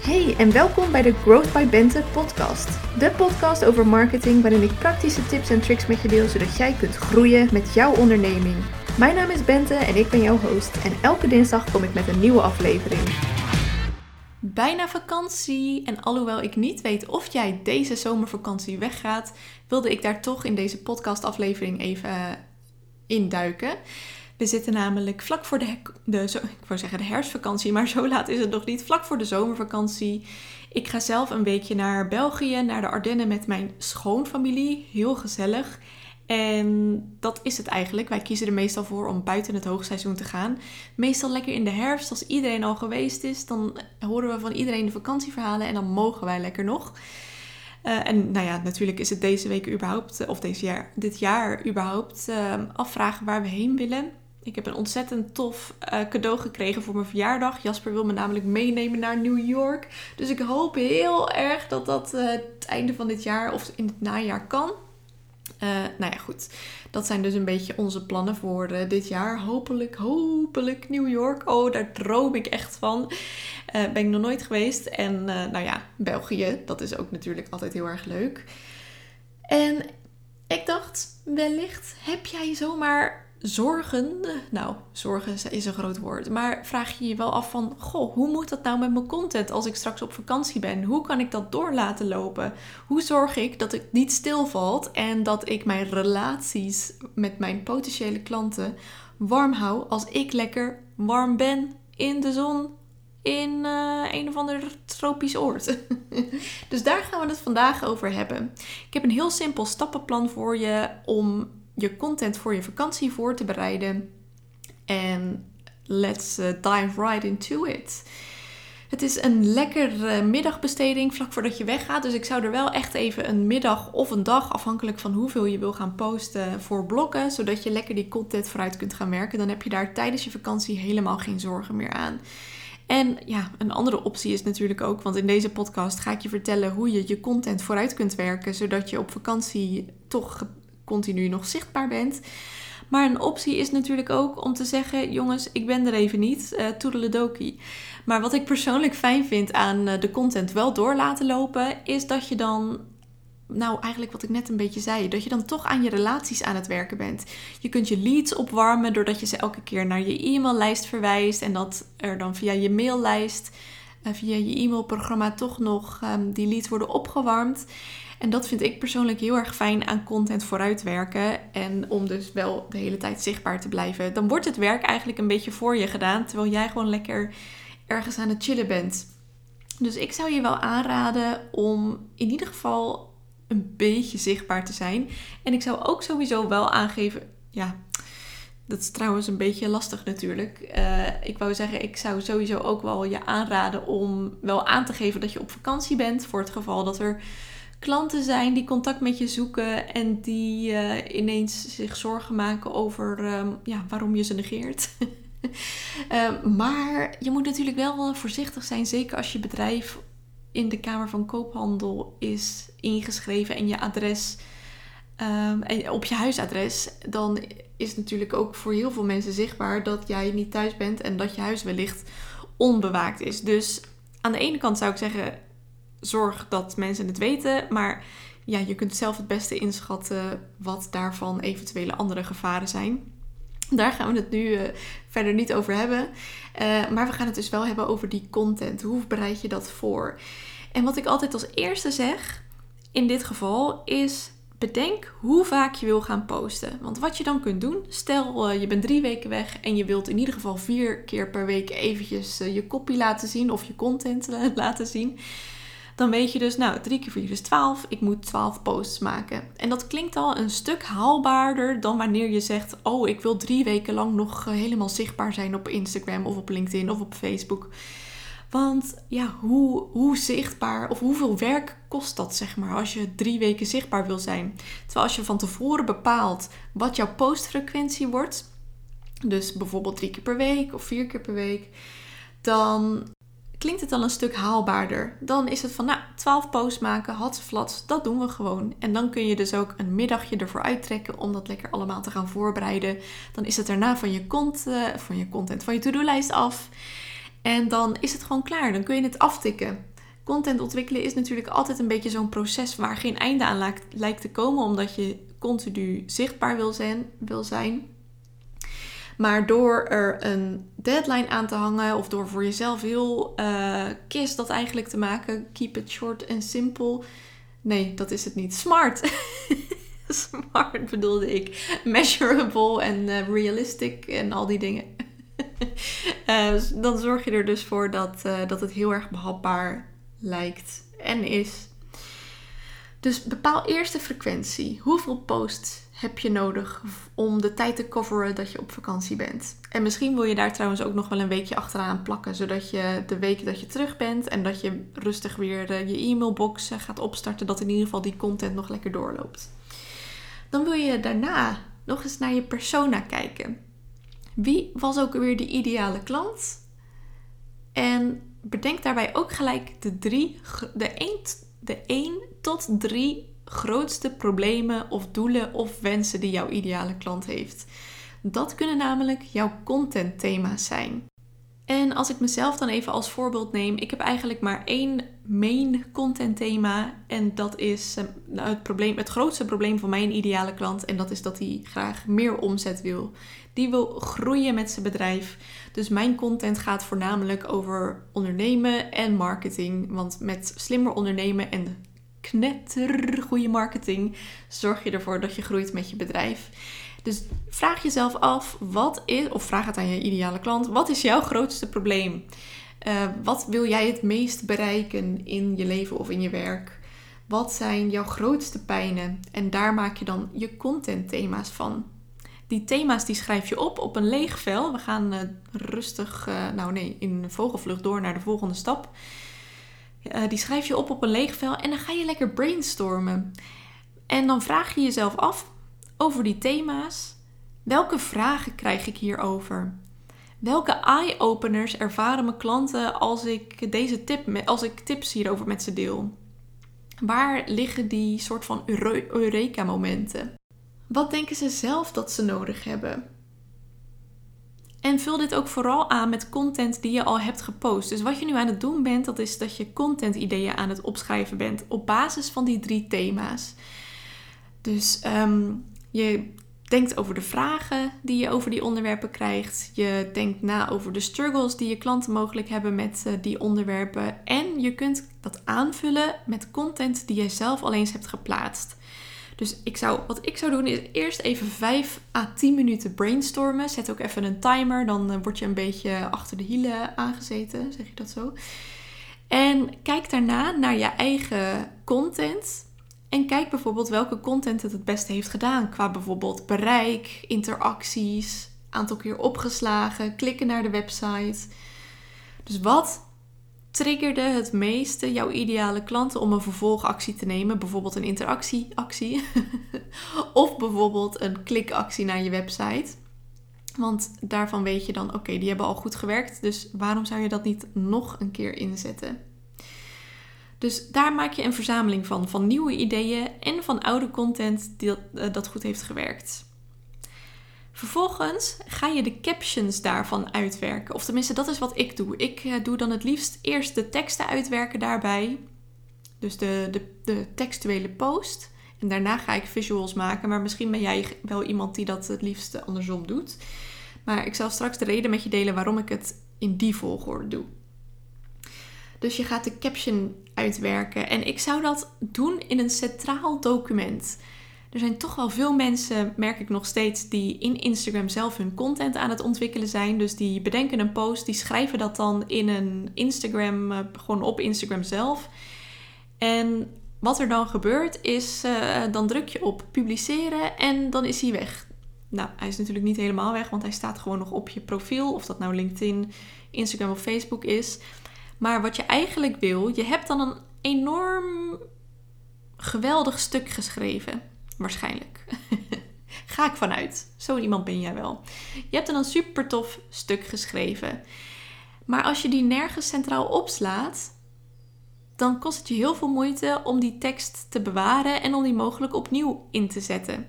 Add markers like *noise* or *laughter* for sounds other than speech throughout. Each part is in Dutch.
Hey en welkom bij de Growth by Bente podcast. De podcast over marketing waarin ik praktische tips en tricks met je deel zodat jij kunt groeien met jouw onderneming. Mijn naam is Bente en ik ben jouw host en elke dinsdag kom ik met een nieuwe aflevering. Bijna vakantie en alhoewel ik niet weet of jij deze zomervakantie weggaat, wilde ik daar toch in deze podcastaflevering even induiken. We zitten namelijk vlak voor de, de, de herfstvakantie, maar zo laat is het nog niet. Vlak voor de zomervakantie. Ik ga zelf een weekje naar België, naar de Ardennen met mijn schoonfamilie. Heel gezellig. En dat is het eigenlijk. Wij kiezen er meestal voor om buiten het hoogseizoen te gaan. Meestal lekker in de herfst, als iedereen al geweest is. Dan horen we van iedereen de vakantieverhalen en dan mogen wij lekker nog. Uh, en nou ja, natuurlijk is het deze week überhaupt, of deze jaar, dit jaar überhaupt, uh, afvragen waar we heen willen. Ik heb een ontzettend tof uh, cadeau gekregen voor mijn verjaardag. Jasper wil me namelijk meenemen naar New York. Dus ik hoop heel erg dat dat uh, het einde van dit jaar of in het najaar kan. Uh, nou ja, goed. Dat zijn dus een beetje onze plannen voor dit jaar. Hopelijk, hopelijk New York. Oh, daar droom ik echt van. ben ik nog nooit geweest. En nou ja, België, dat is ook natuurlijk altijd heel erg leuk. En ik dacht, wellicht heb jij zomaar zorgen, nou, zorgen is een groot woord, maar vraag je je wel af van, goh, hoe moet dat nou met mijn content als ik straks op vakantie ben? Hoe kan ik dat door laten lopen? Hoe zorg ik dat het niet stilvalt en dat ik mijn relaties met mijn potentiële klanten warm hou als ik lekker warm ben in de zon in uh, een of ander tropisch oord. *laughs* dus daar gaan we het vandaag over hebben. Ik heb een heel simpel stappenplan voor je om je content voor je vakantie voor te bereiden. En let's uh, dive right into it. Het is een lekkere middagbesteding vlak voordat je weggaat. Dus ik zou er wel echt even een middag of een dag, afhankelijk van hoeveel je wil gaan posten, voor blokken. Zodat je lekker die content vooruit kunt gaan werken. Dan heb je daar tijdens je vakantie helemaal geen zorgen meer aan. En ja, een andere optie is natuurlijk ook, want in deze podcast ga ik je vertellen hoe je je content vooruit kunt werken, zodat je op vakantie toch continu nog zichtbaar bent. Maar een optie is natuurlijk ook om te zeggen: jongens, ik ben er even niet, uh, toedeledokie. Maar wat ik persoonlijk fijn vind aan uh, de content wel door laten lopen, is dat je dan, nou eigenlijk wat ik net een beetje zei, dat je dan toch aan je relaties aan het werken bent. Je kunt je leads opwarmen doordat je ze elke keer naar je e-maillijst verwijst en dat er dan via je maillijst, uh, via je e-mailprogramma toch nog um, die leads worden opgewarmd. En dat vind ik persoonlijk heel erg fijn aan content vooruitwerken. En om dus wel de hele tijd zichtbaar te blijven. Dan wordt het werk eigenlijk een beetje voor je gedaan. Terwijl jij gewoon lekker ergens aan het chillen bent. Dus ik zou je wel aanraden om in ieder geval een beetje zichtbaar te zijn. En ik zou ook sowieso wel aangeven. Ja, dat is trouwens een beetje lastig natuurlijk. Uh, ik wou zeggen, ik zou sowieso ook wel je aanraden om wel aan te geven dat je op vakantie bent. Voor het geval dat er klanten zijn die contact met je zoeken en die uh, ineens zich zorgen maken over um, ja, waarom je ze negeert. um, *laughs* maar je moet natuurlijk wel voorzichtig zijn, zeker als je bedrijf in de Kamer van Koophandel is ingeschreven en je adres um, en op je huisadres, dan is natuurlijk ook voor heel veel mensen zichtbaar dat jij niet thuis bent en dat je huis wellicht onbewaakt is. Dus aan de ene kant zou ik zeggen, zorg dat mensen het weten. Maar ja, je kunt zelf het beste inschatten wat daarvan eventuele andere gevaren zijn. Daar gaan we het nu uh, verder niet over hebben. Uh, maar we gaan het dus wel hebben over die content. Hoe bereid je dat voor? En wat ik altijd als eerste zeg, in dit geval, is bedenk hoe vaak je wil gaan posten. Want wat je dan kunt doen, stel uh, je bent drie weken weg en je wilt in ieder geval vier keer per week eventjes je copy laten zien of je content *laughs* laten zien dan weet je dus, nou, 3 keer 4 is 12. Ik moet 12 posts maken. En dat klinkt al een stuk haalbaarder dan wanneer je zegt: Oh, ik wil drie weken lang nog eh, helemaal zichtbaar zijn op Instagram of op LinkedIn of op Facebook. Want ja, hoe, hoe zichtbaar of hoeveel werk kost dat, zeg maar, als je drie weken zichtbaar wil zijn? Terwijl als je van tevoren bepaalt wat jouw postfrequentie wordt, dus bijvoorbeeld drie keer per week of vier keer per week, dan klinkt het al een stuk haalbaarder. Dan is het van, nou, 12 posts maken, flats, dat doen we gewoon. En dan kun je dus ook een middagje ervoor uittrekken om dat lekker allemaal te gaan voorbereiden. Dan is het daarna van je, content, van je content, van je to-do-lijst af. En dan is het gewoon klaar. Dan kun je het aftikken. Content ontwikkelen is natuurlijk altijd een beetje zo'n proces waar geen einde aan lijkt te komen, omdat je continu zichtbaar wil zijn. Wil zijn. Maar door er een deadline aan te hangen of door voor jezelf heel uh, kist dat eigenlijk te maken, keep it short en simple. Nee, dat is het niet. Smart. *laughs* Smart bedoelde ik. Measurable en uh, realistic en al die dingen. *laughs* uh, dan zorg je er dus voor dat, dat het heel erg behapbaar lijkt en is. Dus bepaal eerst de frequentie. Hoeveel posts heb je nodig om de tijd te coveren dat je op vakantie bent? En misschien wil je daar trouwens ook nog wel een weekje achteraan plakken, zodat je de weken dat je terug bent en dat je rustig weer je e-mailbox gaat opstarten, dat in ieder geval die content nog lekker doorloopt. Dan wil je daarna nog eens naar je persona kijken. Wie was ook weer de ideale klant? En bedenk daarbij ook gelijk de drie, de 1, de 1 tot 3 grootste problemen of doelen of wensen die jouw ideale klant heeft. Dat kunnen namelijk jouw contentthema's zijn. En als ik mezelf dan even als voorbeeld neem, ik heb eigenlijk maar één main content thema. En dat is eh, nou, het, probleem, het grootste probleem van mijn ideale klant. En dat is dat hij graag meer omzet wil. Die wil groeien met zijn bedrijf. Dus mijn content gaat voornamelijk over ondernemen en marketing. Want met slimmer ondernemen en knetter goede marketing zorg je ervoor dat je groeit met je bedrijf. Dus vraag jezelf af, wat is, of vraag het aan je ideale klant, wat is jouw grootste probleem? Uh, wat wil jij het meest bereiken in je leven of in je werk? Wat zijn jouw grootste pijnen? En daar maak je dan je content thema's van. Die thema's die schrijf je op op een leeg vel. We gaan uh, rustig, uh, nou nee, in vogelvlucht door naar de volgende stap. Die schrijf je op op een leeg vel en dan ga je lekker brainstormen. En dan vraag je jezelf af, over die thema's? Welke vragen krijg ik hierover? Welke eye-openers ervaren mijn klanten als ik, deze tip, als ik tips hierover met ze deel? Waar liggen die soort van eureka-momenten? Wat denken ze zelf dat ze nodig hebben? En vul dit ook vooral aan met content die je al hebt gepost. Dus wat je nu aan het doen bent, dat is dat je content-ideeën aan het opschrijven bent op basis van die drie thema's. Dus um, je denkt over de vragen die je over die onderwerpen krijgt. Je denkt na over de struggles die je klanten mogelijk hebben met uh, die onderwerpen. En je kunt dat aanvullen met content die jij zelf al eens hebt geplaatst. Dus ik zou, wat ik zou doen is eerst even 5 à 10 minuten brainstormen. Zet ook even een timer, dan uh, word je een beetje achter de hielen aangezeten, zeg je dat zo. En kijk daarna naar je eigen content. En kijk bijvoorbeeld welke content het het beste heeft gedaan. Qua bijvoorbeeld bereik, interacties, aantal keer opgeslagen, klikken naar de website. Dus wat triggerde het meeste jouw ideale klanten om een vervolgactie te nemen? Bijvoorbeeld een interactieactie *laughs* of bijvoorbeeld een klikactie naar je website. Want daarvan weet je dan, oké, die hebben al goed gewerkt, dus waarom zou je dat niet nog een keer inzetten? Dus daar maak je een verzameling van, van nieuwe ideeën en van oude content die dat, eh, dat goed heeft gewerkt. Vervolgens ga je de captions daarvan uitwerken. Of tenminste, dat is wat ik doe. Ik uh, doe dan het liefst eerst de teksten uitwerken daarbij. Dus de, de, de textuele post. En daarna ga ik visuals maken. Maar misschien ben jij wel iemand die dat het liefst andersom doet. Maar ik zal straks de reden met je delen waarom ik het in die volgorde doe. Dus je gaat de caption uitwerken. En ik zou dat doen in een centraal document. Er zijn toch wel veel mensen, merk ik nog steeds, die in Instagram zelf hun content aan het ontwikkelen zijn. Dus die bedenken een post, die schrijven dat dan in een Instagram, eh, gewoon op Instagram zelf. En wat er dan gebeurt is, uh, dan druk je op publiceren en dan is hij weg. Nou, hij is natuurlijk niet helemaal weg, want hij staat gewoon nog op je profiel. Of dat nou LinkedIn, Instagram of Facebook is. Maar wat je eigenlijk wil, je hebt dan een enorm geweldig stuk geschreven. Waarschijnlijk. *laughs* Ga ik vanuit. Zo iemand ben jij wel. Je hebt dan een super tof stuk geschreven. Maar als je die nergens centraal opslaat, dan kost het je heel veel moeite om die tekst te bewaren en om die mogelijk opnieuw in te zetten.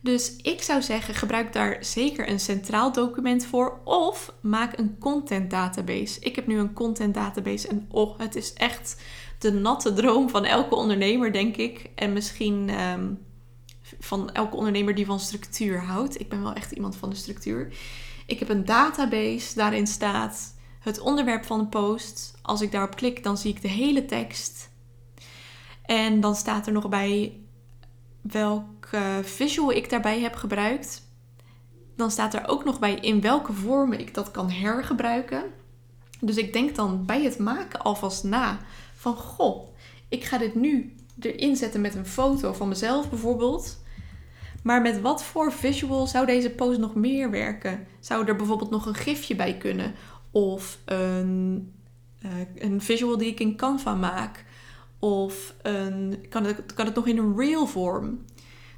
Dus ik zou zeggen, gebruik daar zeker een centraal document voor of maak een content database. Ik heb nu een content database en oh, het is echt de natte droom van elke ondernemer, denk ik. En misschien ehm, van elke ondernemer die van structuur houdt. Ik ben wel echt iemand van de structuur. Ik heb een database, daarin staat het onderwerp van de post. Als ik daarop klik, dan zie ik de hele tekst. En dan staat er nog bij welke visual ik daarbij heb gebruikt. Dan staat er ook nog bij in welke vormen ik dat kan hergebruiken. Dus ik denk dan bij het maken alvast na van goh, ik ga dit nu erin zetten met een foto van mezelf bijvoorbeeld. Maar met wat voor visual zou deze post nog meer werken? Zou er bijvoorbeeld nog een gifje bij kunnen? Of een, uh, een visual die ik in Canva maak? Of een, kan, het, kan het nog in een real vorm?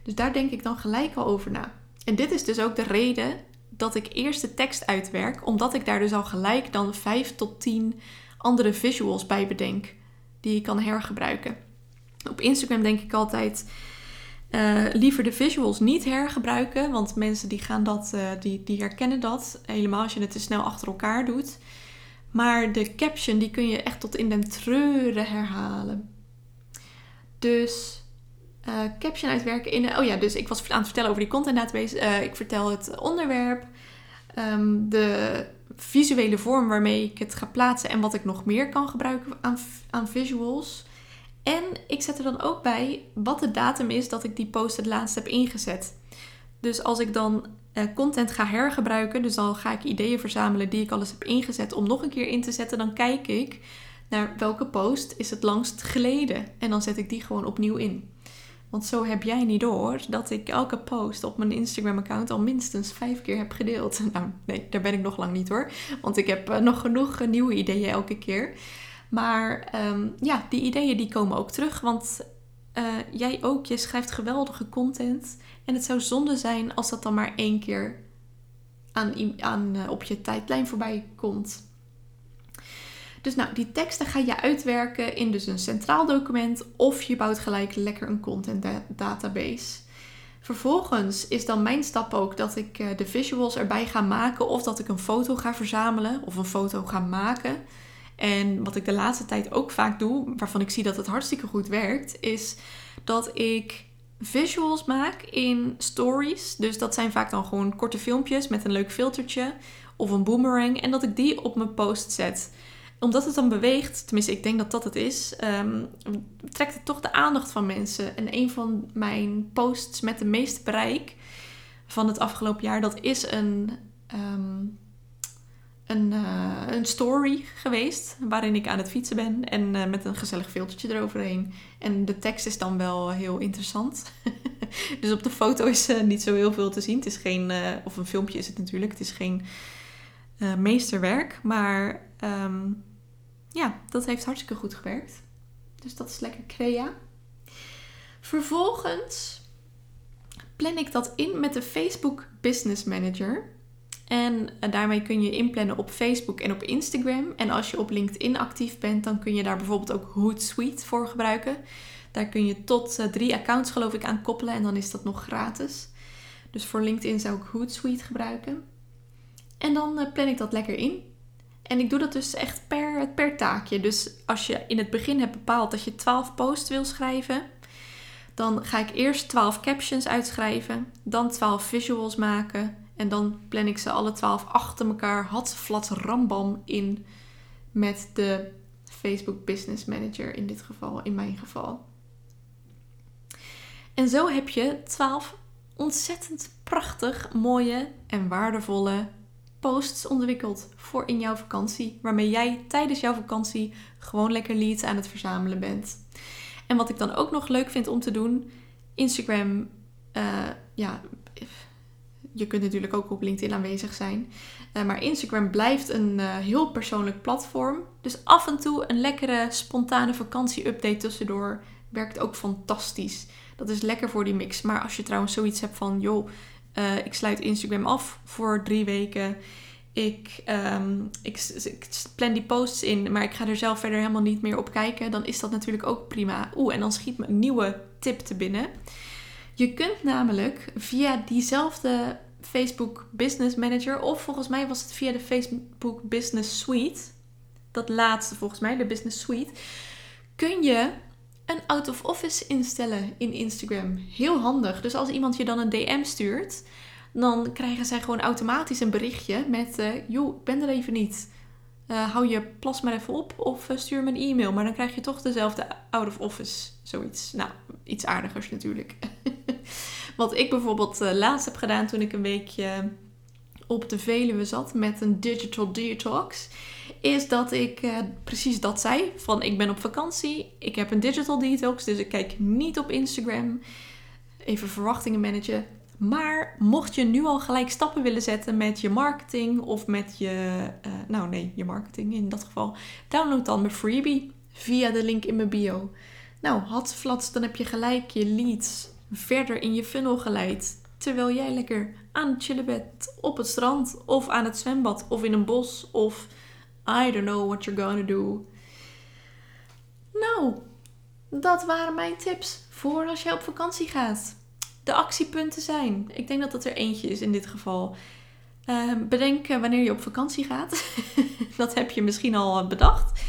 Dus daar denk ik dan gelijk al over na. En dit is dus ook de reden dat ik eerst de tekst uitwerk, omdat ik daar dus al gelijk dan 5 tot 10 andere visuals bij bedenk die ik kan hergebruiken. Op Instagram denk ik altijd uh, liever de visuals niet hergebruiken, want mensen die gaan dat, uh, die, die herkennen dat helemaal als je het te snel achter elkaar doet. Maar de caption die kun je echt tot in den treuren herhalen. Dus uh, caption uitwerken in. Oh ja, dus ik was aan het vertellen over die content database. Uh, ik vertel het onderwerp, um, de visuele vorm waarmee ik het ga plaatsen en wat ik nog meer kan gebruiken aan visuals. En ik zet er dan ook bij wat de datum is dat ik die post het laatst heb ingezet. Dus als ik dan uh, content ga hergebruiken, dus dan ga ik ideeën verzamelen die ik al eens heb ingezet om nog een keer in te zetten, dan kijk ik naar welke post is het langst geleden. En dan zet ik die gewoon opnieuw in. Want zo heb jij niet door dat ik elke post op mijn Instagram-account al minstens vijf keer heb gedeeld. *laughs* Nou, nee, daar ben ik nog lang niet hoor. Want ik heb uh, nog genoeg uh, nieuwe ideeën elke keer. Maar um, ja, die ideeën die komen ook terug. Want uh, jij ook, je schrijft geweldige content. En het zou zonde zijn als dat dan maar één keer aan, aan, op je tijdlijn voorbij komt. Dus nou, die teksten ga je uitwerken in dus een centraal document of je bouwt gelijk lekker een content database. Vervolgens is dan mijn stap ook dat ik eh, de visuals erbij ga maken of dat ik een foto ga verzamelen of een foto ga maken. En wat ik de laatste tijd ook vaak doe, waarvan ik zie dat het hartstikke goed werkt, is dat ik visuals maak in stories. Dus dat zijn vaak dan gewoon korte filmpjes met een leuk filtertje of een boomerang en dat ik die op mijn post zet omdat het dan beweegt, tenminste ik denk dat dat het is, um, trekt het toch de aandacht van mensen. En een van mijn posts met de meeste bereik van het afgelopen jaar, dat is een, um, een, uh, een story geweest. Waarin ik aan het fietsen ben en uh, met een gezellig filtertje eroverheen. En de tekst is dan wel heel interessant. *laughs* dus op de foto is uh, niet zo heel veel te zien. Het is geen, of een filmpje is het natuurlijk, het is geen meesterwerk. Maar um, ja, dat heeft hartstikke goed gewerkt. Dus dat is lekker crea. Vervolgens plan ik dat in met de Facebook Business Manager. En daarmee kun je inplannen op Facebook en op Instagram. En als je op LinkedIn actief bent, dan kun je daar bijvoorbeeld ook Hootsuite voor gebruiken. Daar kun je tot uh, drie accounts geloof ik aan koppelen en dan is dat nog gratis. Dus voor LinkedIn zou ik Hootsuite gebruiken. En dan uh, plan ik dat lekker in. En ik doe dat dus echt per, per taakje. Dus als je in het begin hebt bepaald dat je 12 posts wil schrijven, dan ga ik eerst 12 captions uitschrijven, dan 12 visuals maken en dan plan ik ze alle 12 achter elkaar, had flat rambam in met de Facebook Business Manager in dit geval, in mijn geval. En zo heb je 12 ontzettend prachtig, mooie en waardevolle posts ontwikkeld voor in jouw vakantie. Waarmee jij tijdens jouw vakantie gewoon lekker leads aan het verzamelen bent. En wat ik dan ook nog leuk vind om te doen, Instagram, uh, ja, je kunt natuurlijk ook op LinkedIn aanwezig zijn. Uh, maar Instagram blijft een uh, heel persoonlijk platform. Dus af en toe een lekkere spontane vakantie-update tussendoor werkt ook fantastisch. Dat is lekker voor die mix. Maar als je trouwens zoiets hebt van, joh, uh, ik sluit Instagram af voor drie weken. Ik, um, ik, ik, plan die posts in, maar ik ga er zelf verder helemaal niet meer op kijken. Dan is dat natuurlijk ook prima. Oeh, en dan schiet me een nieuwe tip te binnen. Je kunt namelijk via diezelfde Facebook Business Manager, of volgens mij was het via de Facebook Business Suite, dat laatste volgens mij, de Business Suite, kun je een out of office instellen in Instagram. Heel handig. Dus als iemand je dan een DM stuurt, dan krijgen zij gewoon automatisch een berichtje met: uh, ik ben er even niet. Uh, hou je plas maar even op of uh, stuur me een e-mail. Maar dan krijg je toch dezelfde out of office. Zoiets. Nou, iets aardigers natuurlijk. *laughs* Wat ik bijvoorbeeld laatst heb gedaan toen ik een weekje op de Veluwe zat met een digital detox is dat ik uh, precies dat zei. Van ik ben op vakantie, ik heb een digital detox, dus ik kijk niet op Instagram. Even verwachtingen managen. Maar mocht je nu al gelijk stappen willen zetten met je marketing of met je, uh, nou nee, je marketing in dat geval, download dan mijn freebie via de link in mijn bio. Nou, flats, dan heb je gelijk je leads verder in je funnel geleid. Terwijl jij lekker aan het chillen bent op het strand of aan het zwembad of in een bos of I don't know what you're gonna do. Nou, dat waren mijn tips voor als je op vakantie gaat. De actiepunten zijn. Ik denk dat dat er eentje is in dit geval. Uh, bedenk wanneer je op vakantie gaat. *laughs* dat heb je misschien al bedacht.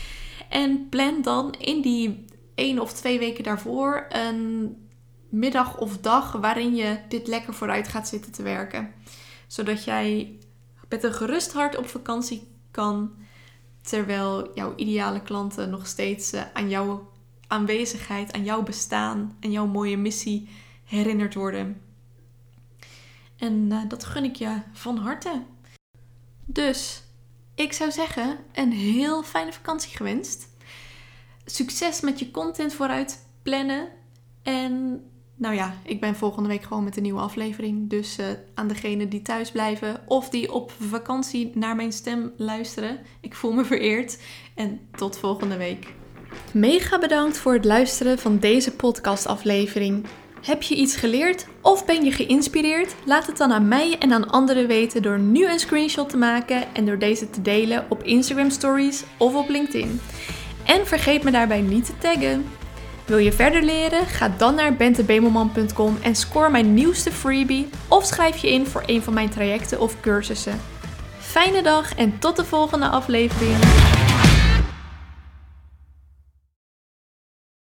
En plan dan in die één of twee weken daarvoor een middag of dag waarin je dit lekker vooruit gaat zitten te werken. Zodat jij met een gerust hart op vakantie kan Terwijl jouw ideale klanten nog steeds eh, aan jouw aanwezigheid, aan jouw bestaan en jouw mooie missie herinnerd worden. En uh, dat gun ik je van harte. Dus ik zou zeggen, een heel fijne vakantie gewenst. Succes met je content vooruit plannen. En nou ja, ik ben volgende week gewoon met een nieuwe aflevering. Dus uh, aan degenen die thuis blijven of die op vakantie naar mijn stem luisteren. Ik voel me vereerd. En tot volgende week. Mega bedankt voor het luisteren van deze podcastaflevering. Heb je iets geleerd of ben je geïnspireerd? Laat het dan aan mij en aan anderen weten door nu een screenshot te maken en door deze te delen op Instagram Stories of op LinkedIn. En vergeet me daarbij niet te taggen. Wil je verder leren? Ga dan naar bentebemelman.com en score mijn nieuwste freebie of schrijf je in voor een van mijn trajecten of cursussen. Fijne dag en tot de volgende aflevering.